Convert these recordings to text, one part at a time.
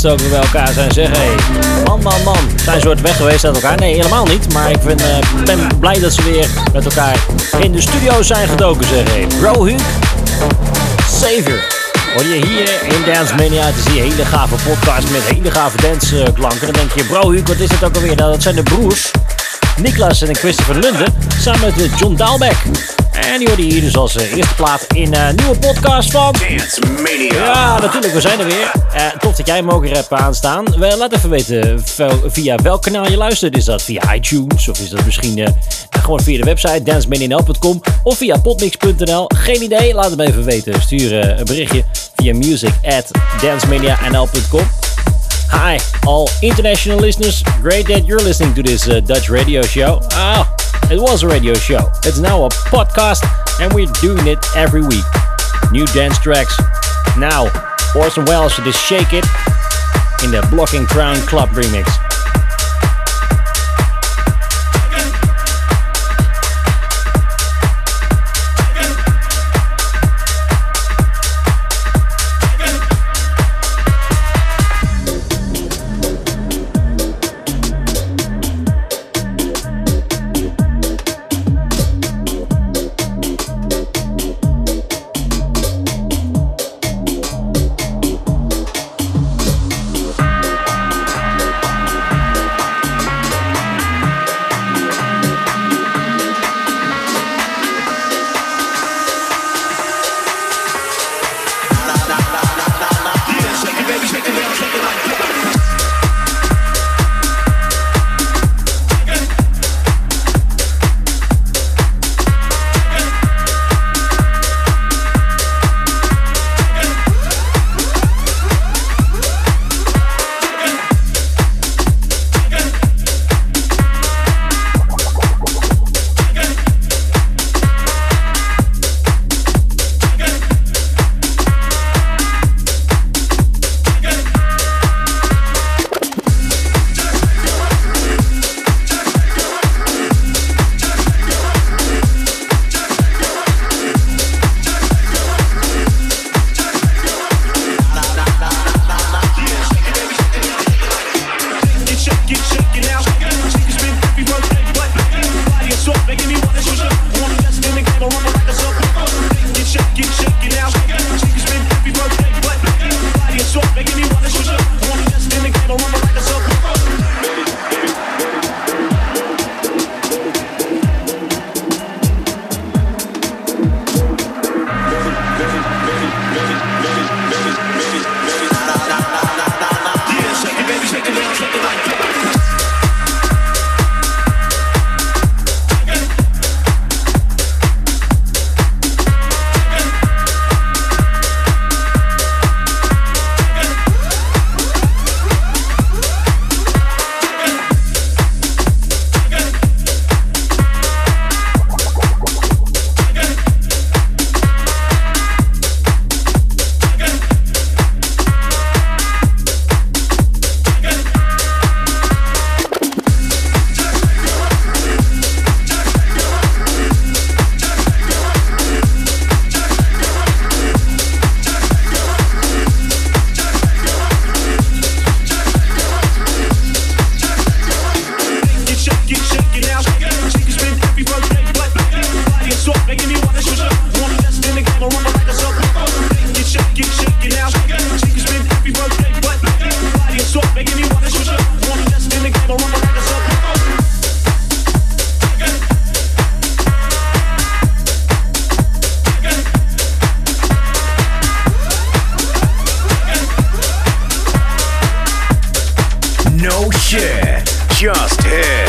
Gasten ook bij elkaar zijn zeggen: hey, man, man, man, zijn ze ooit weg geweest uit elkaar? Nee, helemaal niet. Maar ik ben, uh, ben blij dat ze weer met elkaar in de studio zijn gedoken, zeg hey. Bro Huuk, Savior. Hoor je hier in Dance Mania, is hier een hele gave podcast met hele gave dance klanken. Dan denk je, bro Huuk, wat is het ook alweer? Nou, dat zijn de broers Niklas en Christopher Lunden samen met John Daalbeck. En die hoorde hier dus als eh, eerste plaat in een nieuwe podcast van Dance Mania. Ja, natuurlijk, we zijn er weer. Uh, tof dat jij hem ook hebt aanstaan. laat even weten via welk kanaal je luistert. Is dat via iTunes of is dat misschien gewoon via de website dancemanianl.com of via potmix.nl? Geen idee, laat hem even weten. Stuur een berichtje via music at dancemanianl.com. Hi, all international listeners. Great that you're listening to this Dutch radio show. Ah, It was a radio show. It's now a podcast, and we're doing it every week. New dance tracks. Now, Orson Welles just shake it in the Blocking Crown Club remix. just hit.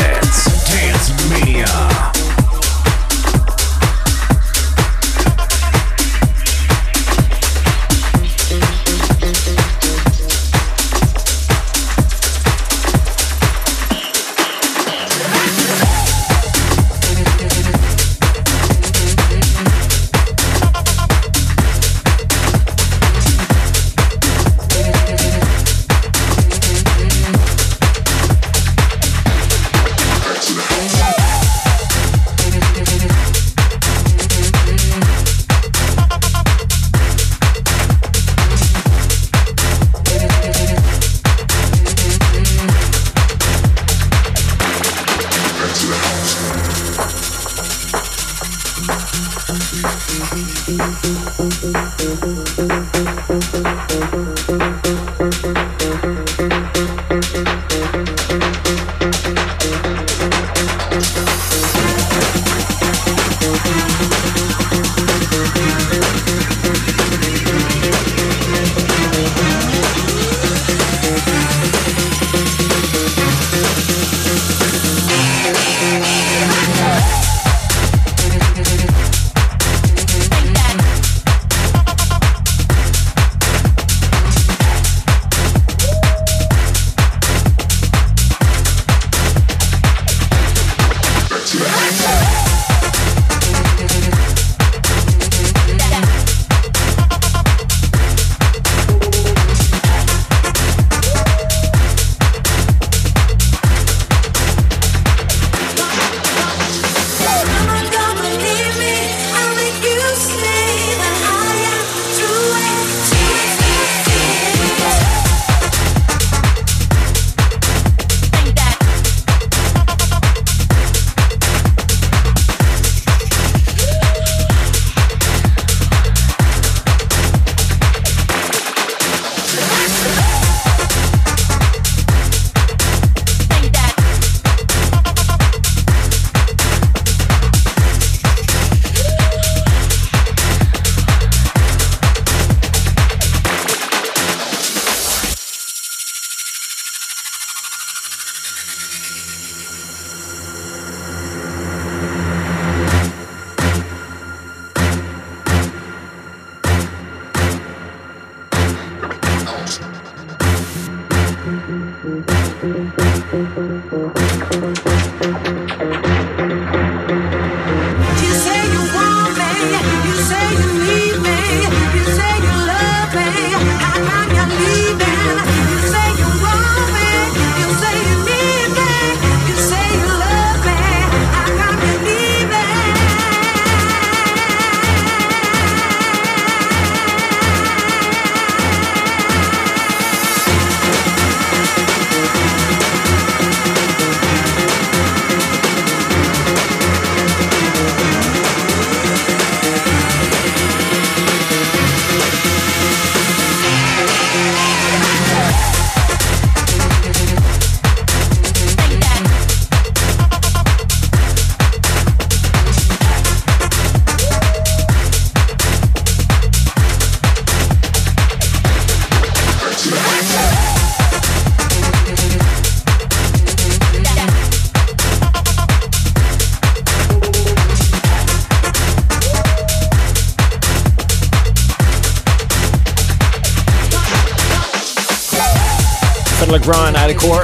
Brian uit de core.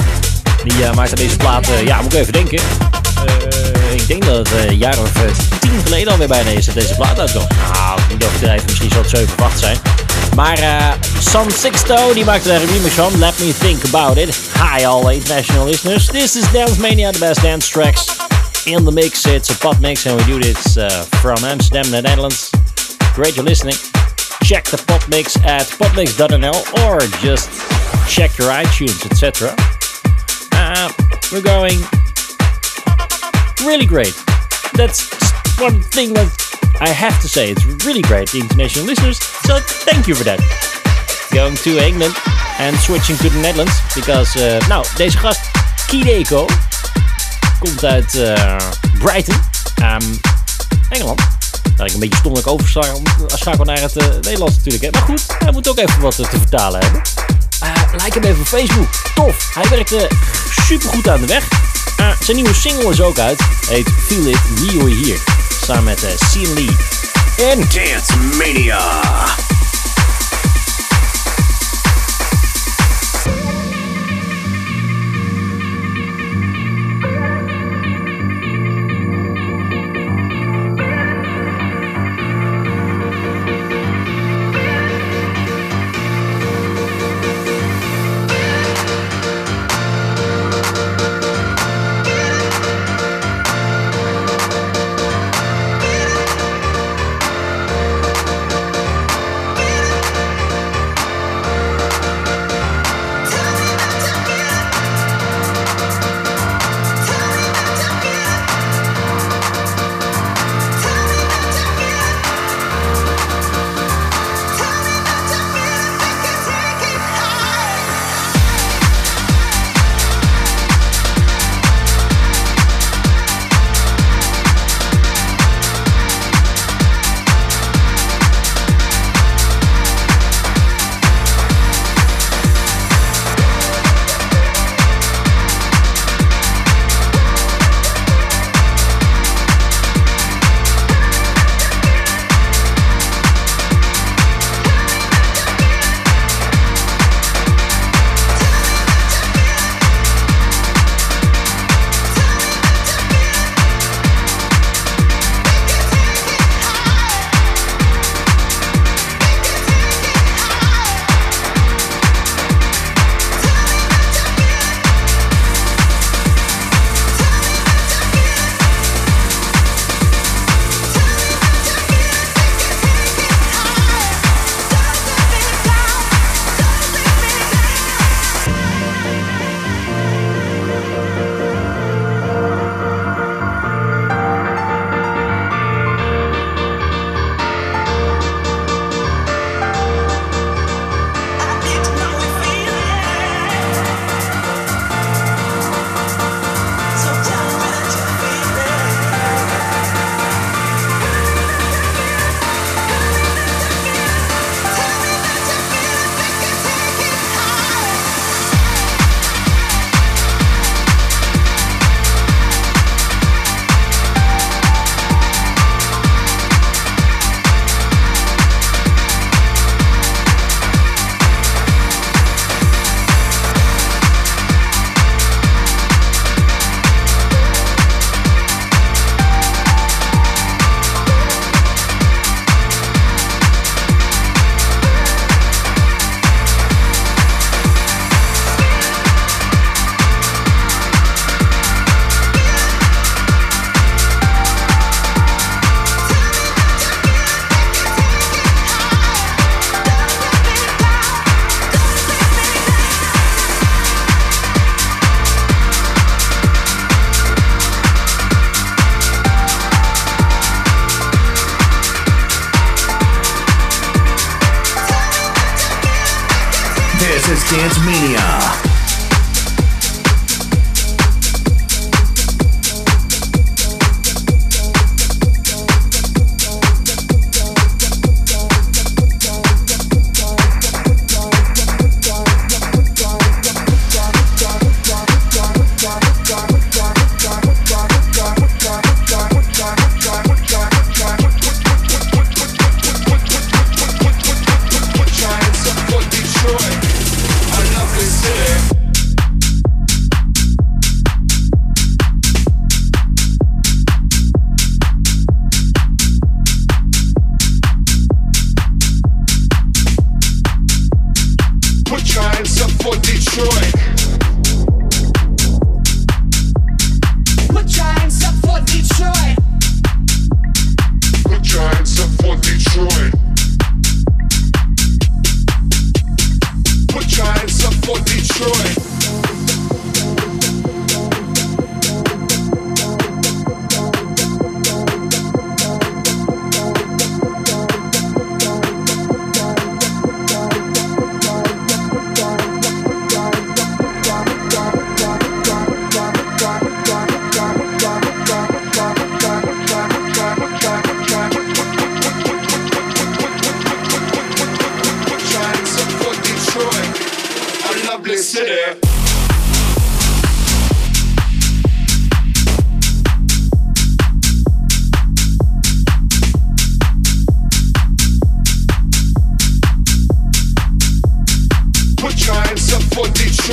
Die uh, maakte deze plaat, uh, ja, moet ik even denken. Uh, ik denk dat het een jaar of tien geleden alweer bijna is dat deze plaat uitkwam. Nou, niet overdrijven, misschien zal het 7 of 8 zijn. Maar San Sixto, die maakte daar een remix van. Let me think about it. Hi all international listeners. This is Dance Mania, the best dance tracks in the mix. It's a pot mix and we do this from Amsterdam, the Netherlands. Great you're listening. Check the pot mix at potmix.nl or just check your iTunes, etc. Uh, we're going really great. That's one thing that I have to say. It's really great, international listeners. So thank you for that. Going to England and switching to the Netherlands because, uh, nou, deze gast Kideko komt uit uh, Brighton, um, Engeland. Dat ik een beetje stomelijk overschakel naar het uh, Nederlands natuurlijk. Hè. Maar goed, hij moet ook even wat te vertalen hebben. Uh, like hem even op Facebook. Tof. Hij werkte super goed aan de weg. Uh, zijn nieuwe single is ook uit. Heet Feel It, Wie hier. Samen met uh, Sean Lee. En Dance Mania.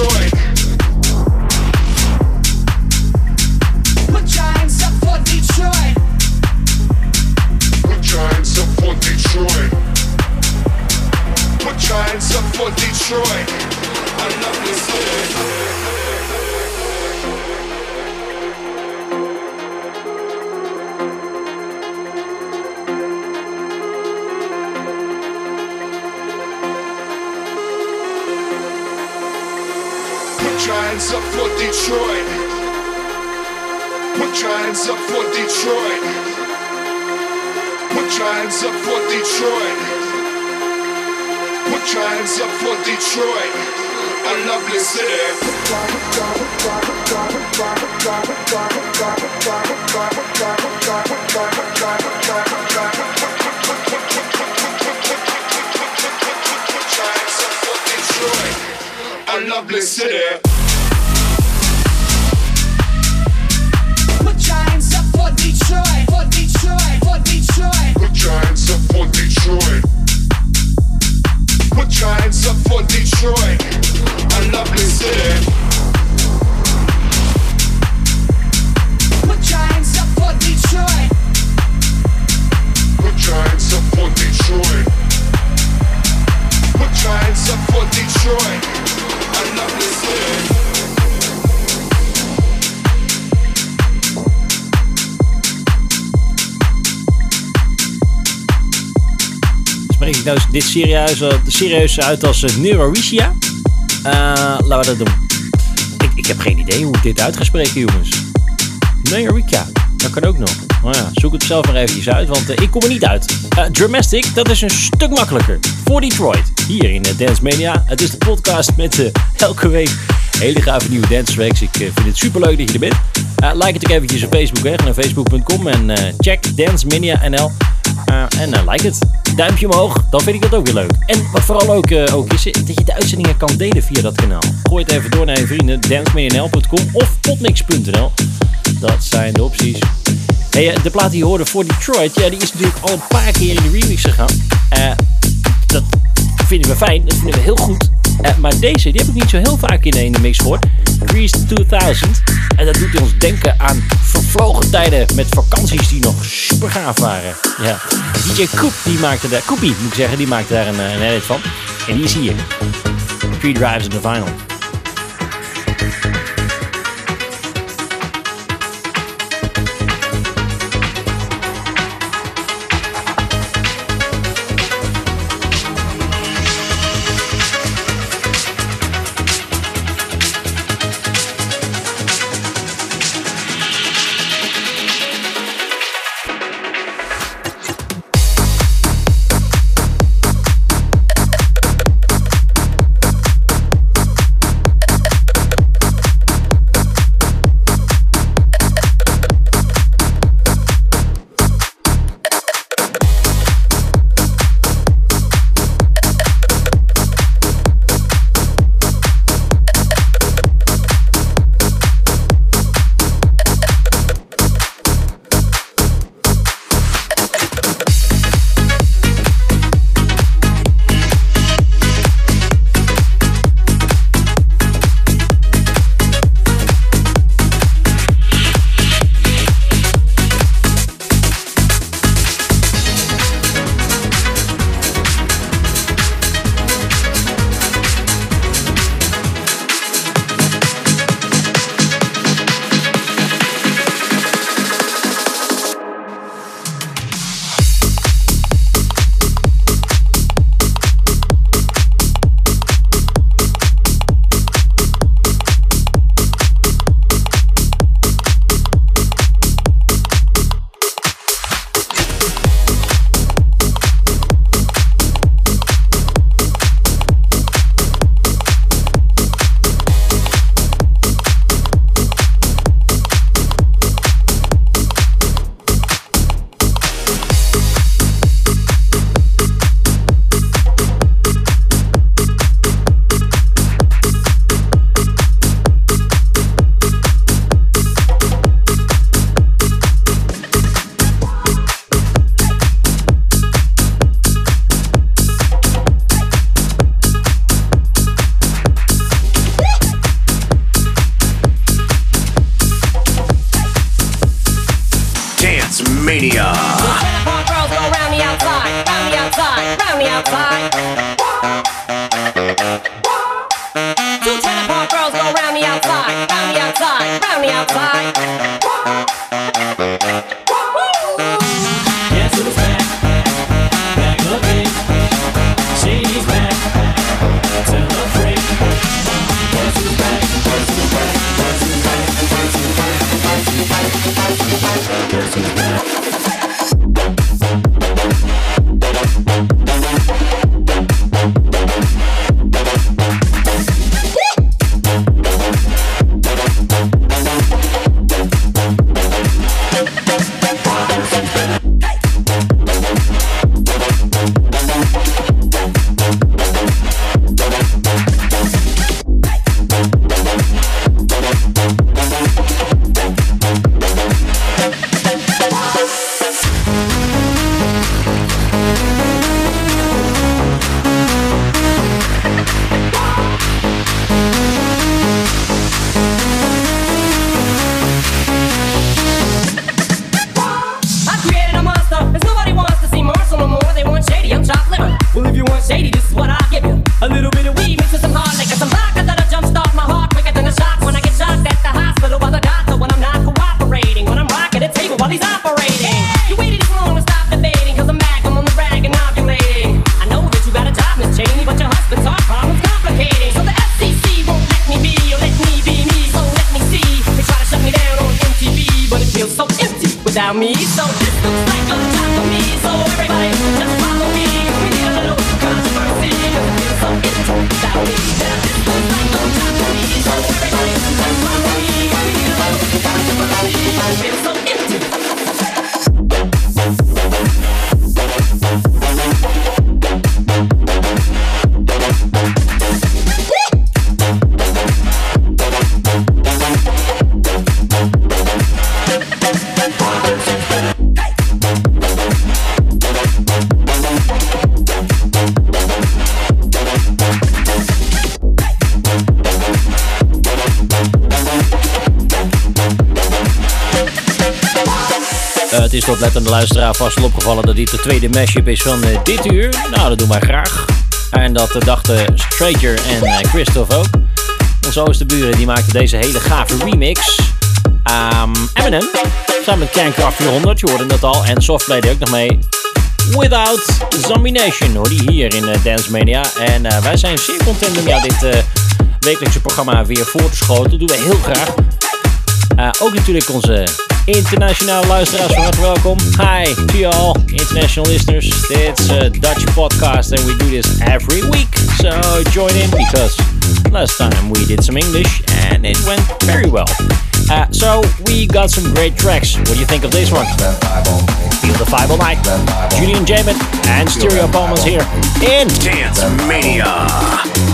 Dit serieus, uh, serieus uit als uh, Neuroricia. Uh, laten we dat doen. Ik, ik heb geen idee hoe ik dit uit ga spreken, jongens. Neurorica, dat kan ook nog. Nou ja, zoek het zelf maar eventjes uit, want ik kom er niet uit. Dramatic, dat is een stuk makkelijker. Voor Detroit, hier in Dance Mania. Het is de podcast met elke week hele gave nieuwe dance tracks. Ik vind het super leuk dat je er bent. like het ook eventjes op Facebook, hè. naar facebook.com en check Dance Mania NL. En like het duimpje omhoog, dan vind ik dat ook weer leuk. En wat vooral ook, uh, ook is, dat je de uitzendingen kan delen via dat kanaal. Gooi het even door naar je vrienden, dancemnl.com of potmix.nl. Dat zijn de opties. Hey, eh, de plaat die je hoorde voor Detroit, ja, die is natuurlijk al een paar keer in de remix gegaan. Uh, dat vinden we fijn, dat vinden we heel goed. Uh, maar deze, die heb ik niet zo heel vaak in de mix gehoord. Grease 2000. En dat doet ons denken aan vervlogen tijden met vakanties die nog super gaaf waren. Ja. DJ Koop, die maakte daar, Koopie moet ik zeggen, die maakte daar een, een edit van. En die is hier. Three Drives in the Final. de luisteraar vast wel opgevallen dat dit de tweede mashup is van eh, dit uur. Nou, dat doen wij graag. En dat eh, dachten Stranger en eh, Christophe ook. Onze buren die maakten deze hele gave remix. Um, Eminem, samen met Kernkraft 400, je hoorde dat al. En Softplay deed ook nog mee. Without Zombination hoor die hier in Dance Mania. En wij zijn zeer content om jou dit wekelijkse programma weer voor te schoten. Dat doen we heel graag. Ook natuurlijk onze International luisteraars, van harte welkom. Hi to all, international listeners. It's a eh, Dutch podcast and we do this every week. So join in because last time we did some English and it went very well. Uh, so we got some great tracks. What do you think of this one? Feel the vibe all night. Julian Jamin and Stereo Palmas here in Dance Mania.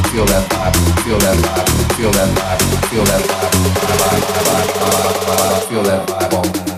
Feel that vibe, feel that vibe, feel that vibe feel that vibe, vibe, vibe, vibe, vibe, vibe, feel that vibe on.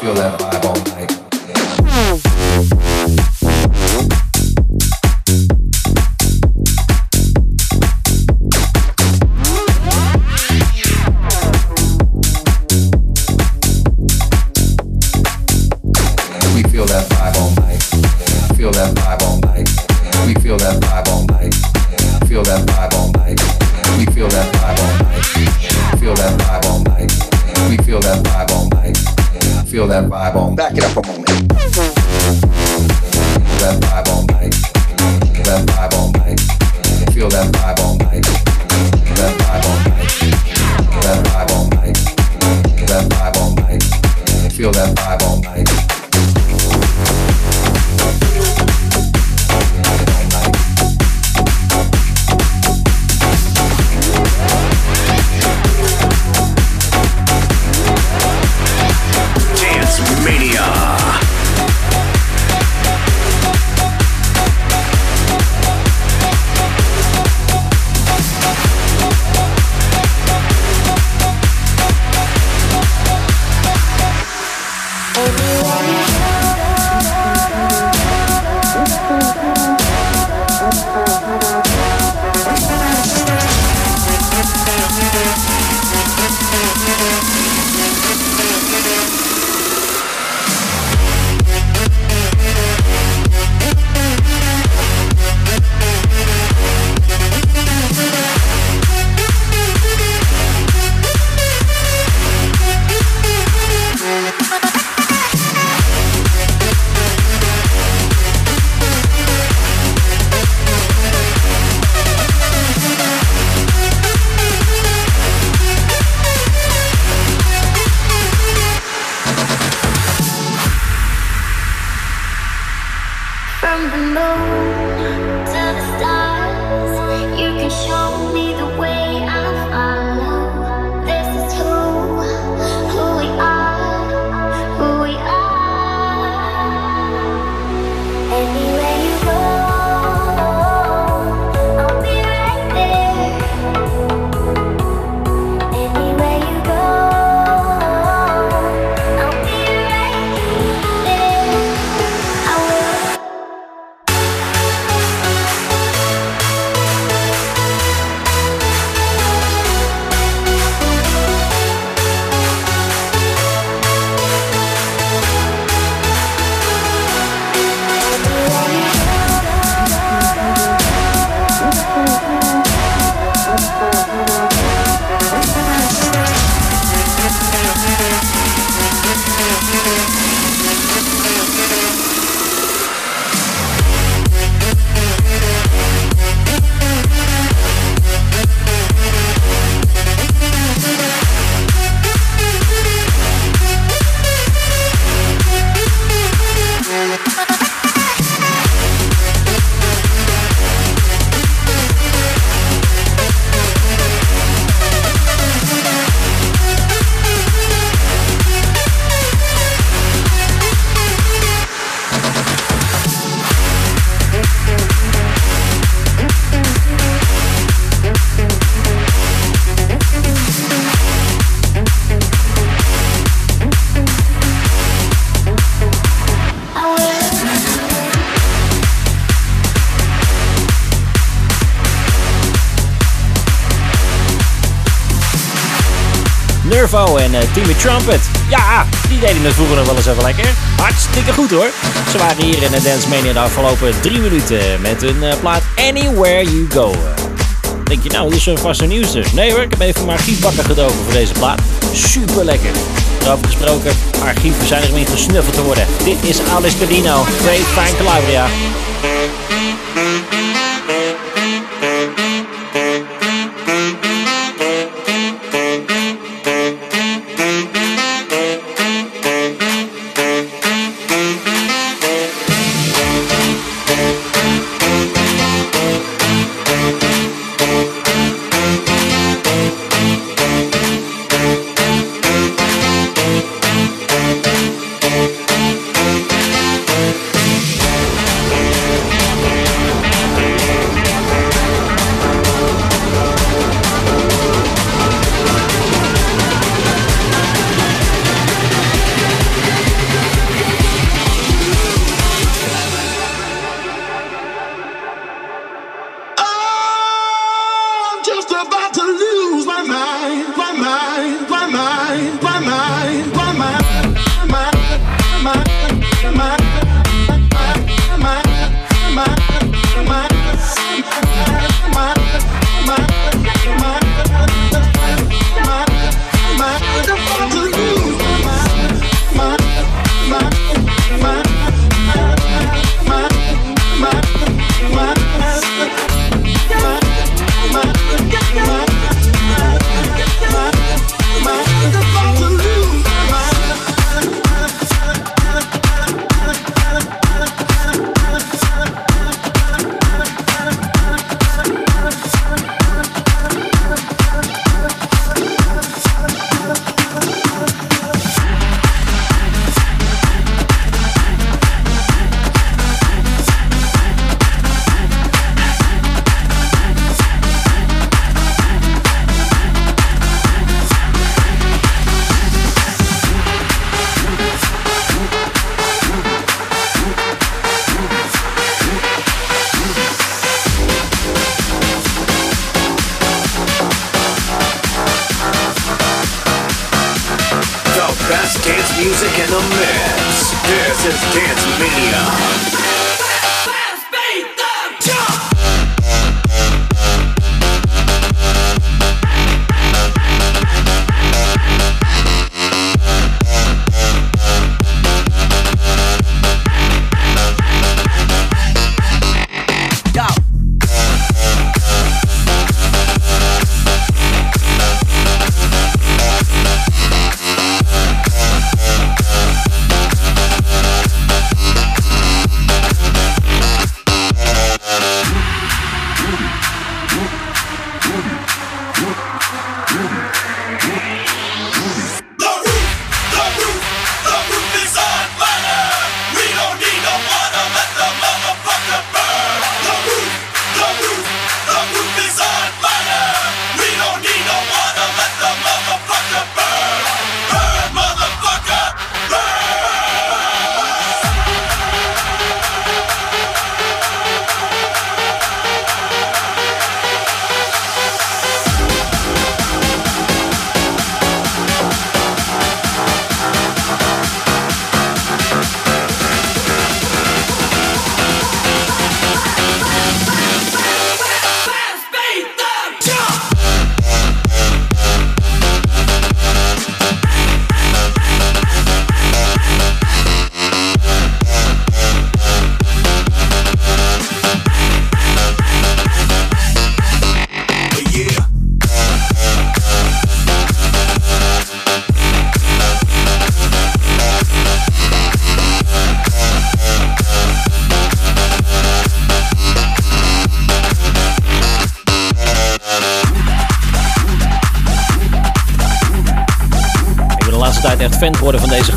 Feel that vibe all night. We en eh, Timmy Trumpet. Ja, die deden het vroeger nog wel eens even lekker. Hartstikke goed hoor. Ze waren hier in de Dance Mania de afgelopen drie minuten met hun eh, plaat Anywhere You Go. Denk je nou, dit is een vaste nieuws dus? Nee hoor, ik heb even mijn archief bakken gedoken voor deze plaat. Super lekker. Daarover gesproken, archieven zijn er in gesnuffeld te worden. Dit is Alice Cadino, Great Fine Calabria.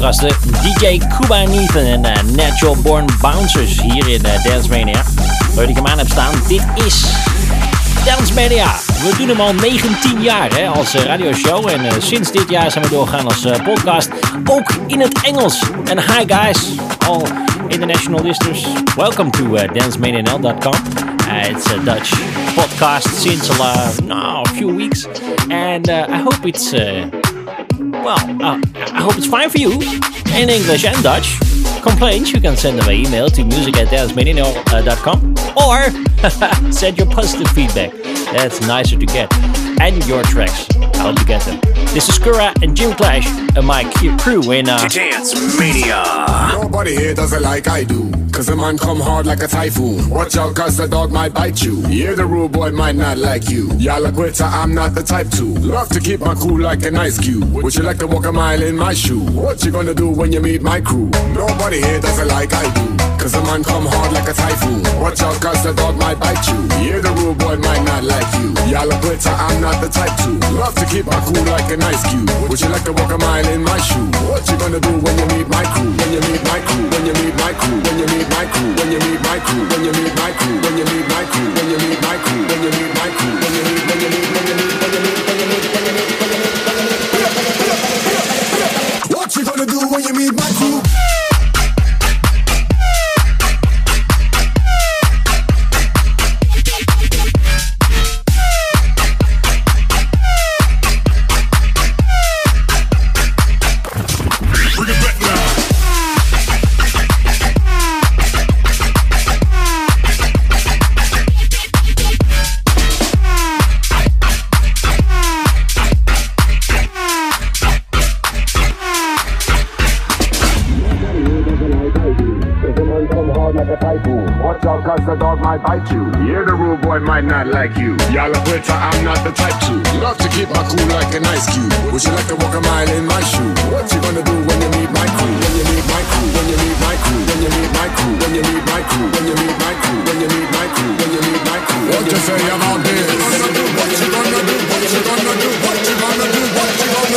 Gasten. DJ Cuba Nathan en eh, Natural Born Bouncers hier in eh, Dance Mania. Waar ik hem aan heb staan. Dit is Dance Mania. We doen hem al 19 jaar hè, als eh, radioshow. En sinds dit jaar zijn we doorgaan als podcast. Ook in het Engels. En hi guys, all international listeners. Welcome to. Uh, it's a Dutch podcast since uh, no, a few weeks. And uh, I hope it's... Uh, well, uh, I hope it's fine for you in English and Dutch. Complaints, you can send them an email to music at dancemania.com or send your positive feedback. That's nicer to get. And your tracks. I hope you get them. This is Kura and Jim Clash and my cu- crew in uh, Dance Mania. Nobody here does it like I do. Cause the man come hard like a typhoon. Watch out, cause the dog might bite you. Yeah, the rude boy might not like you. Y'all a quitter, I'm not the type to. Love to keep my cool like an ice cube. Would you like to walk a mile in my shoe? What you gonna do when you meet my crew? Nobody here does it like I do. Cause the man come hard like a typhoon. Watch out, cause the dog might bite you. Yeah, the rude boy might not like you. Y'all a quitter, I'm not not the type to Love to keep my cool like an ice cube Would you like to walk a mile in my shoe? What you gonna do when you meet my crew? When you meet my crew, when you meet my crew When you meet my crew, when you meet my crew When you meet my crew, when you meet my crew When you meet my crew, when you meet my crew When you meet, when you when you meet, when you meet, when you meet, when you meet, when you meet What you gonna do when you meet my crew? might not like you. Y'all are better, I'm not the type to. Love to keep my cool like an ice cube. Would you like to walk a mile in my shoe? What you gonna do when you meet my crew? When you meet my crew, when you meet my crew, when you meet my crew, when you meet my crew, when you meet my crew, when you meet my crew, when you meet my crew. What you say about this? What you gonna do? What you gonna do? What you gonna do? What you gonna do? What you gonna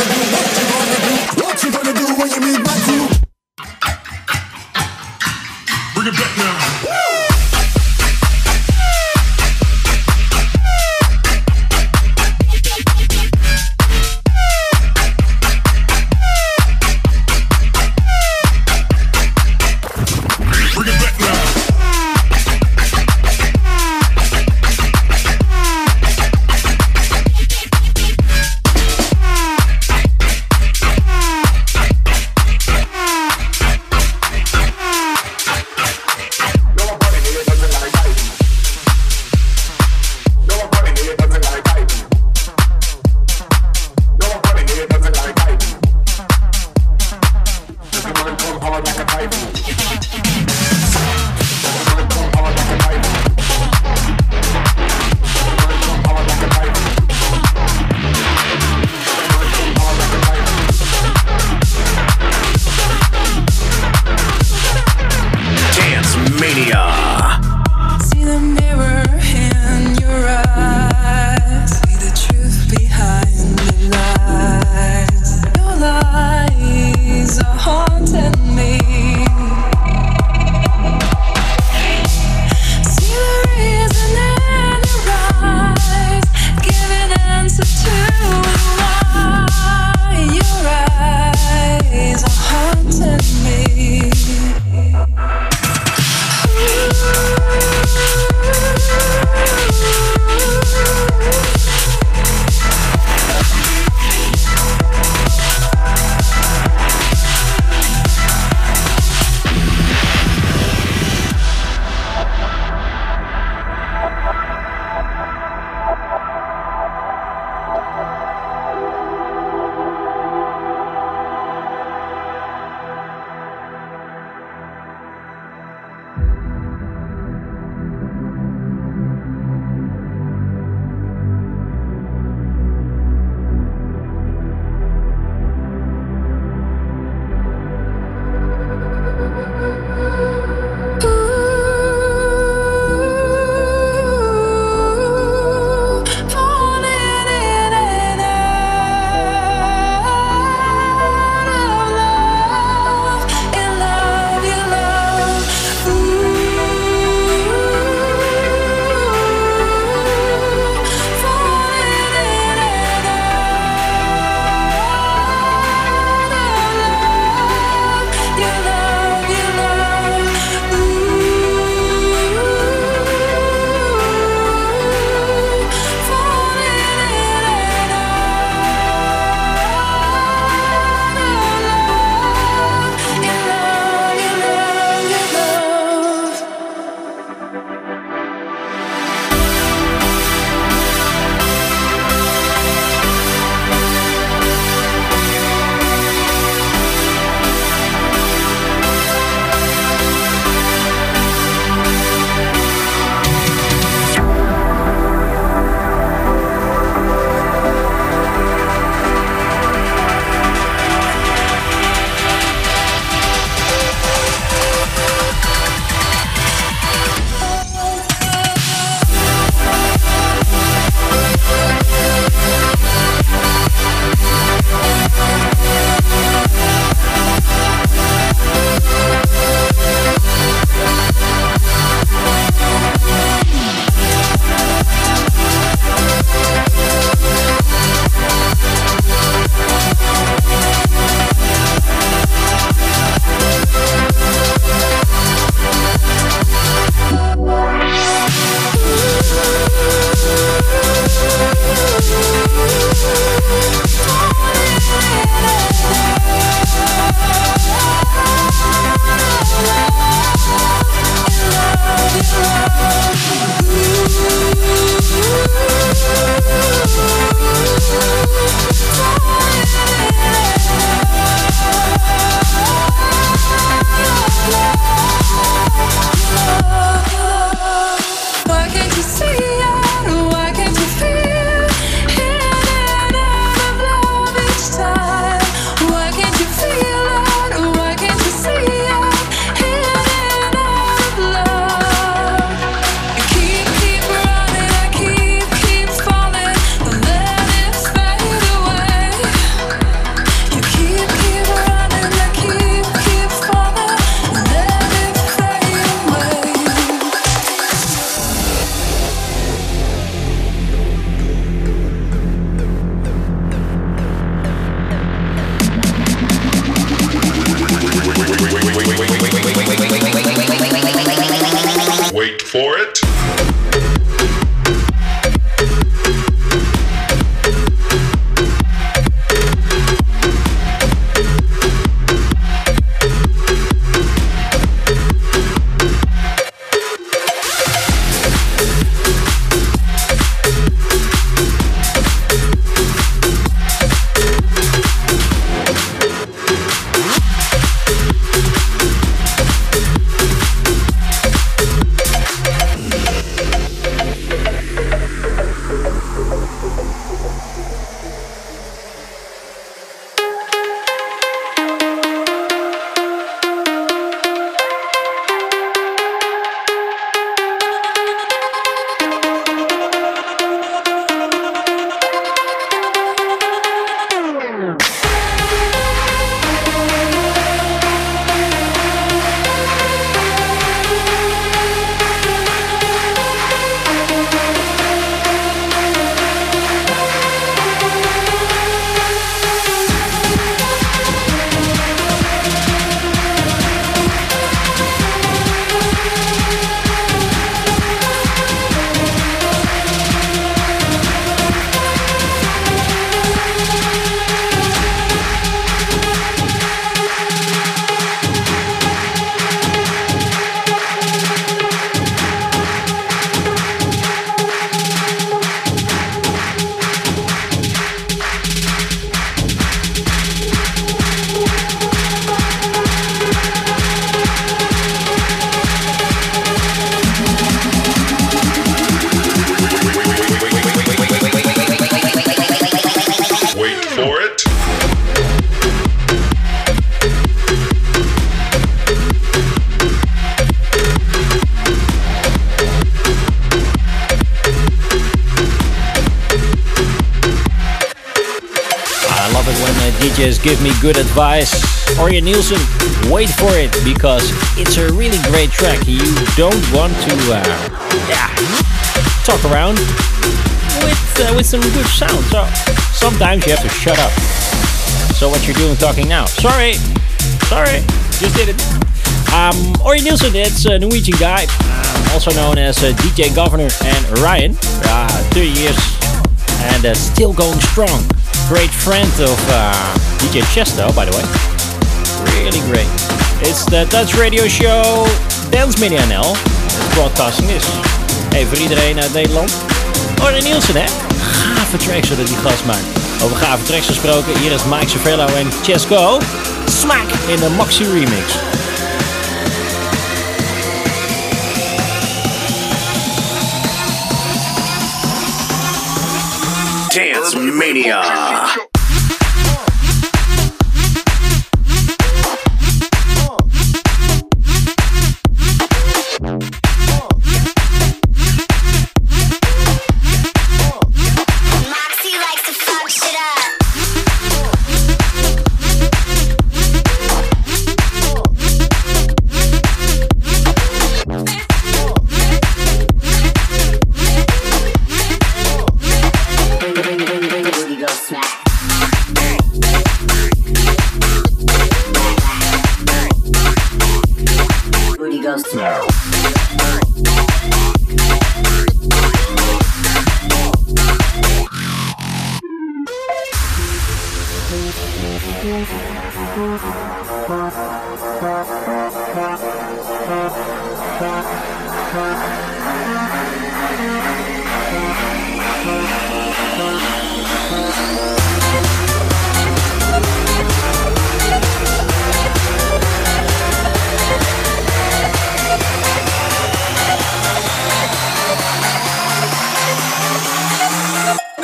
do? What you gonna do when you meet my crew? Give me good advice. Orion Nielsen, wait for it because it's a really great track. You don't want to, uh, yeah, talk around with uh, with some good sound. So sometimes you have to shut up. So what you're doing talking now? Sorry, sorry, just did it. Um, Nielsen, it's a Norwegian guy, um, also known as uh, DJ Governor and Ryan. Uh, 30 years and uh, still going strong. Great friend of uh, DJ Chesto, by the way. Really great. It's the Dutch radio show Dance Media NL. Broadcasting this. Hey, voor iedereen uit Nederland. Orne Nielsen, hè? Gave tracks zodat die gast maakt. Over gave tracks gesproken, hier is Mike Cervello en Chesco. Smack in de Maxi Remix. Dance Mania.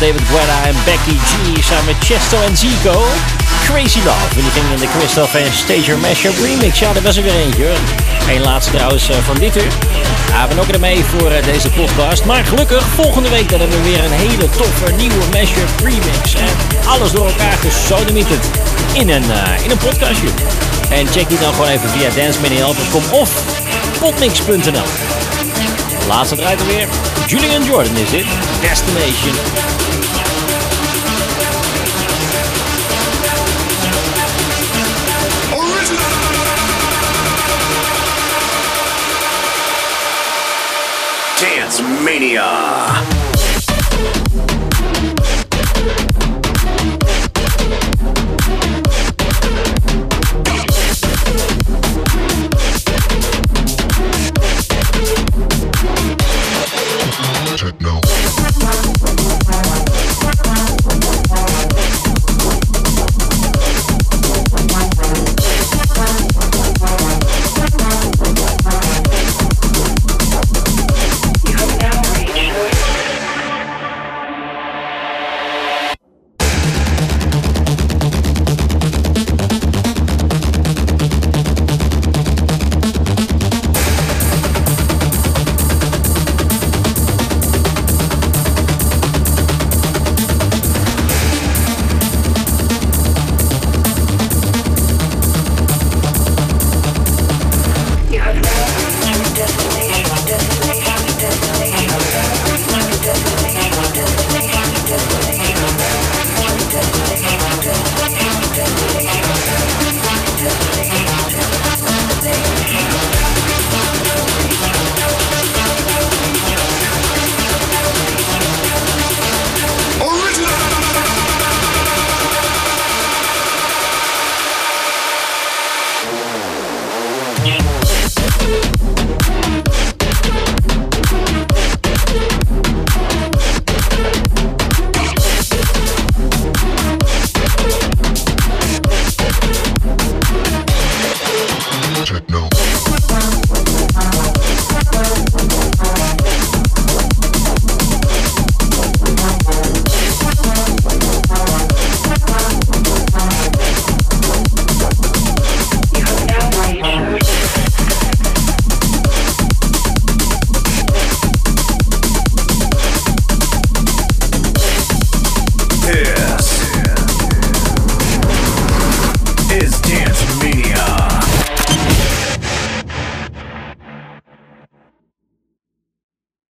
David Guetta en Becky G samen met Chesto en Zico. Crazy Love. En die ging in de Christophe en Stager Mashup remix. Ja, dat was er weer eentje. Eén laatste trouwens eh, van dit uur. Ja, we nokken ermee voor eh, deze podcast. Maar gelukkig, volgende week hebben we weer een hele toffe nieuwe mashup remix. En alles door elkaar gesodemieterd in een, eh, in een podcastje. En check die dan gewoon even via danceminihelpers.com of potmix.nl. Laatste draait er weer. Julian Jordan is dit. Destination. Dance Mania.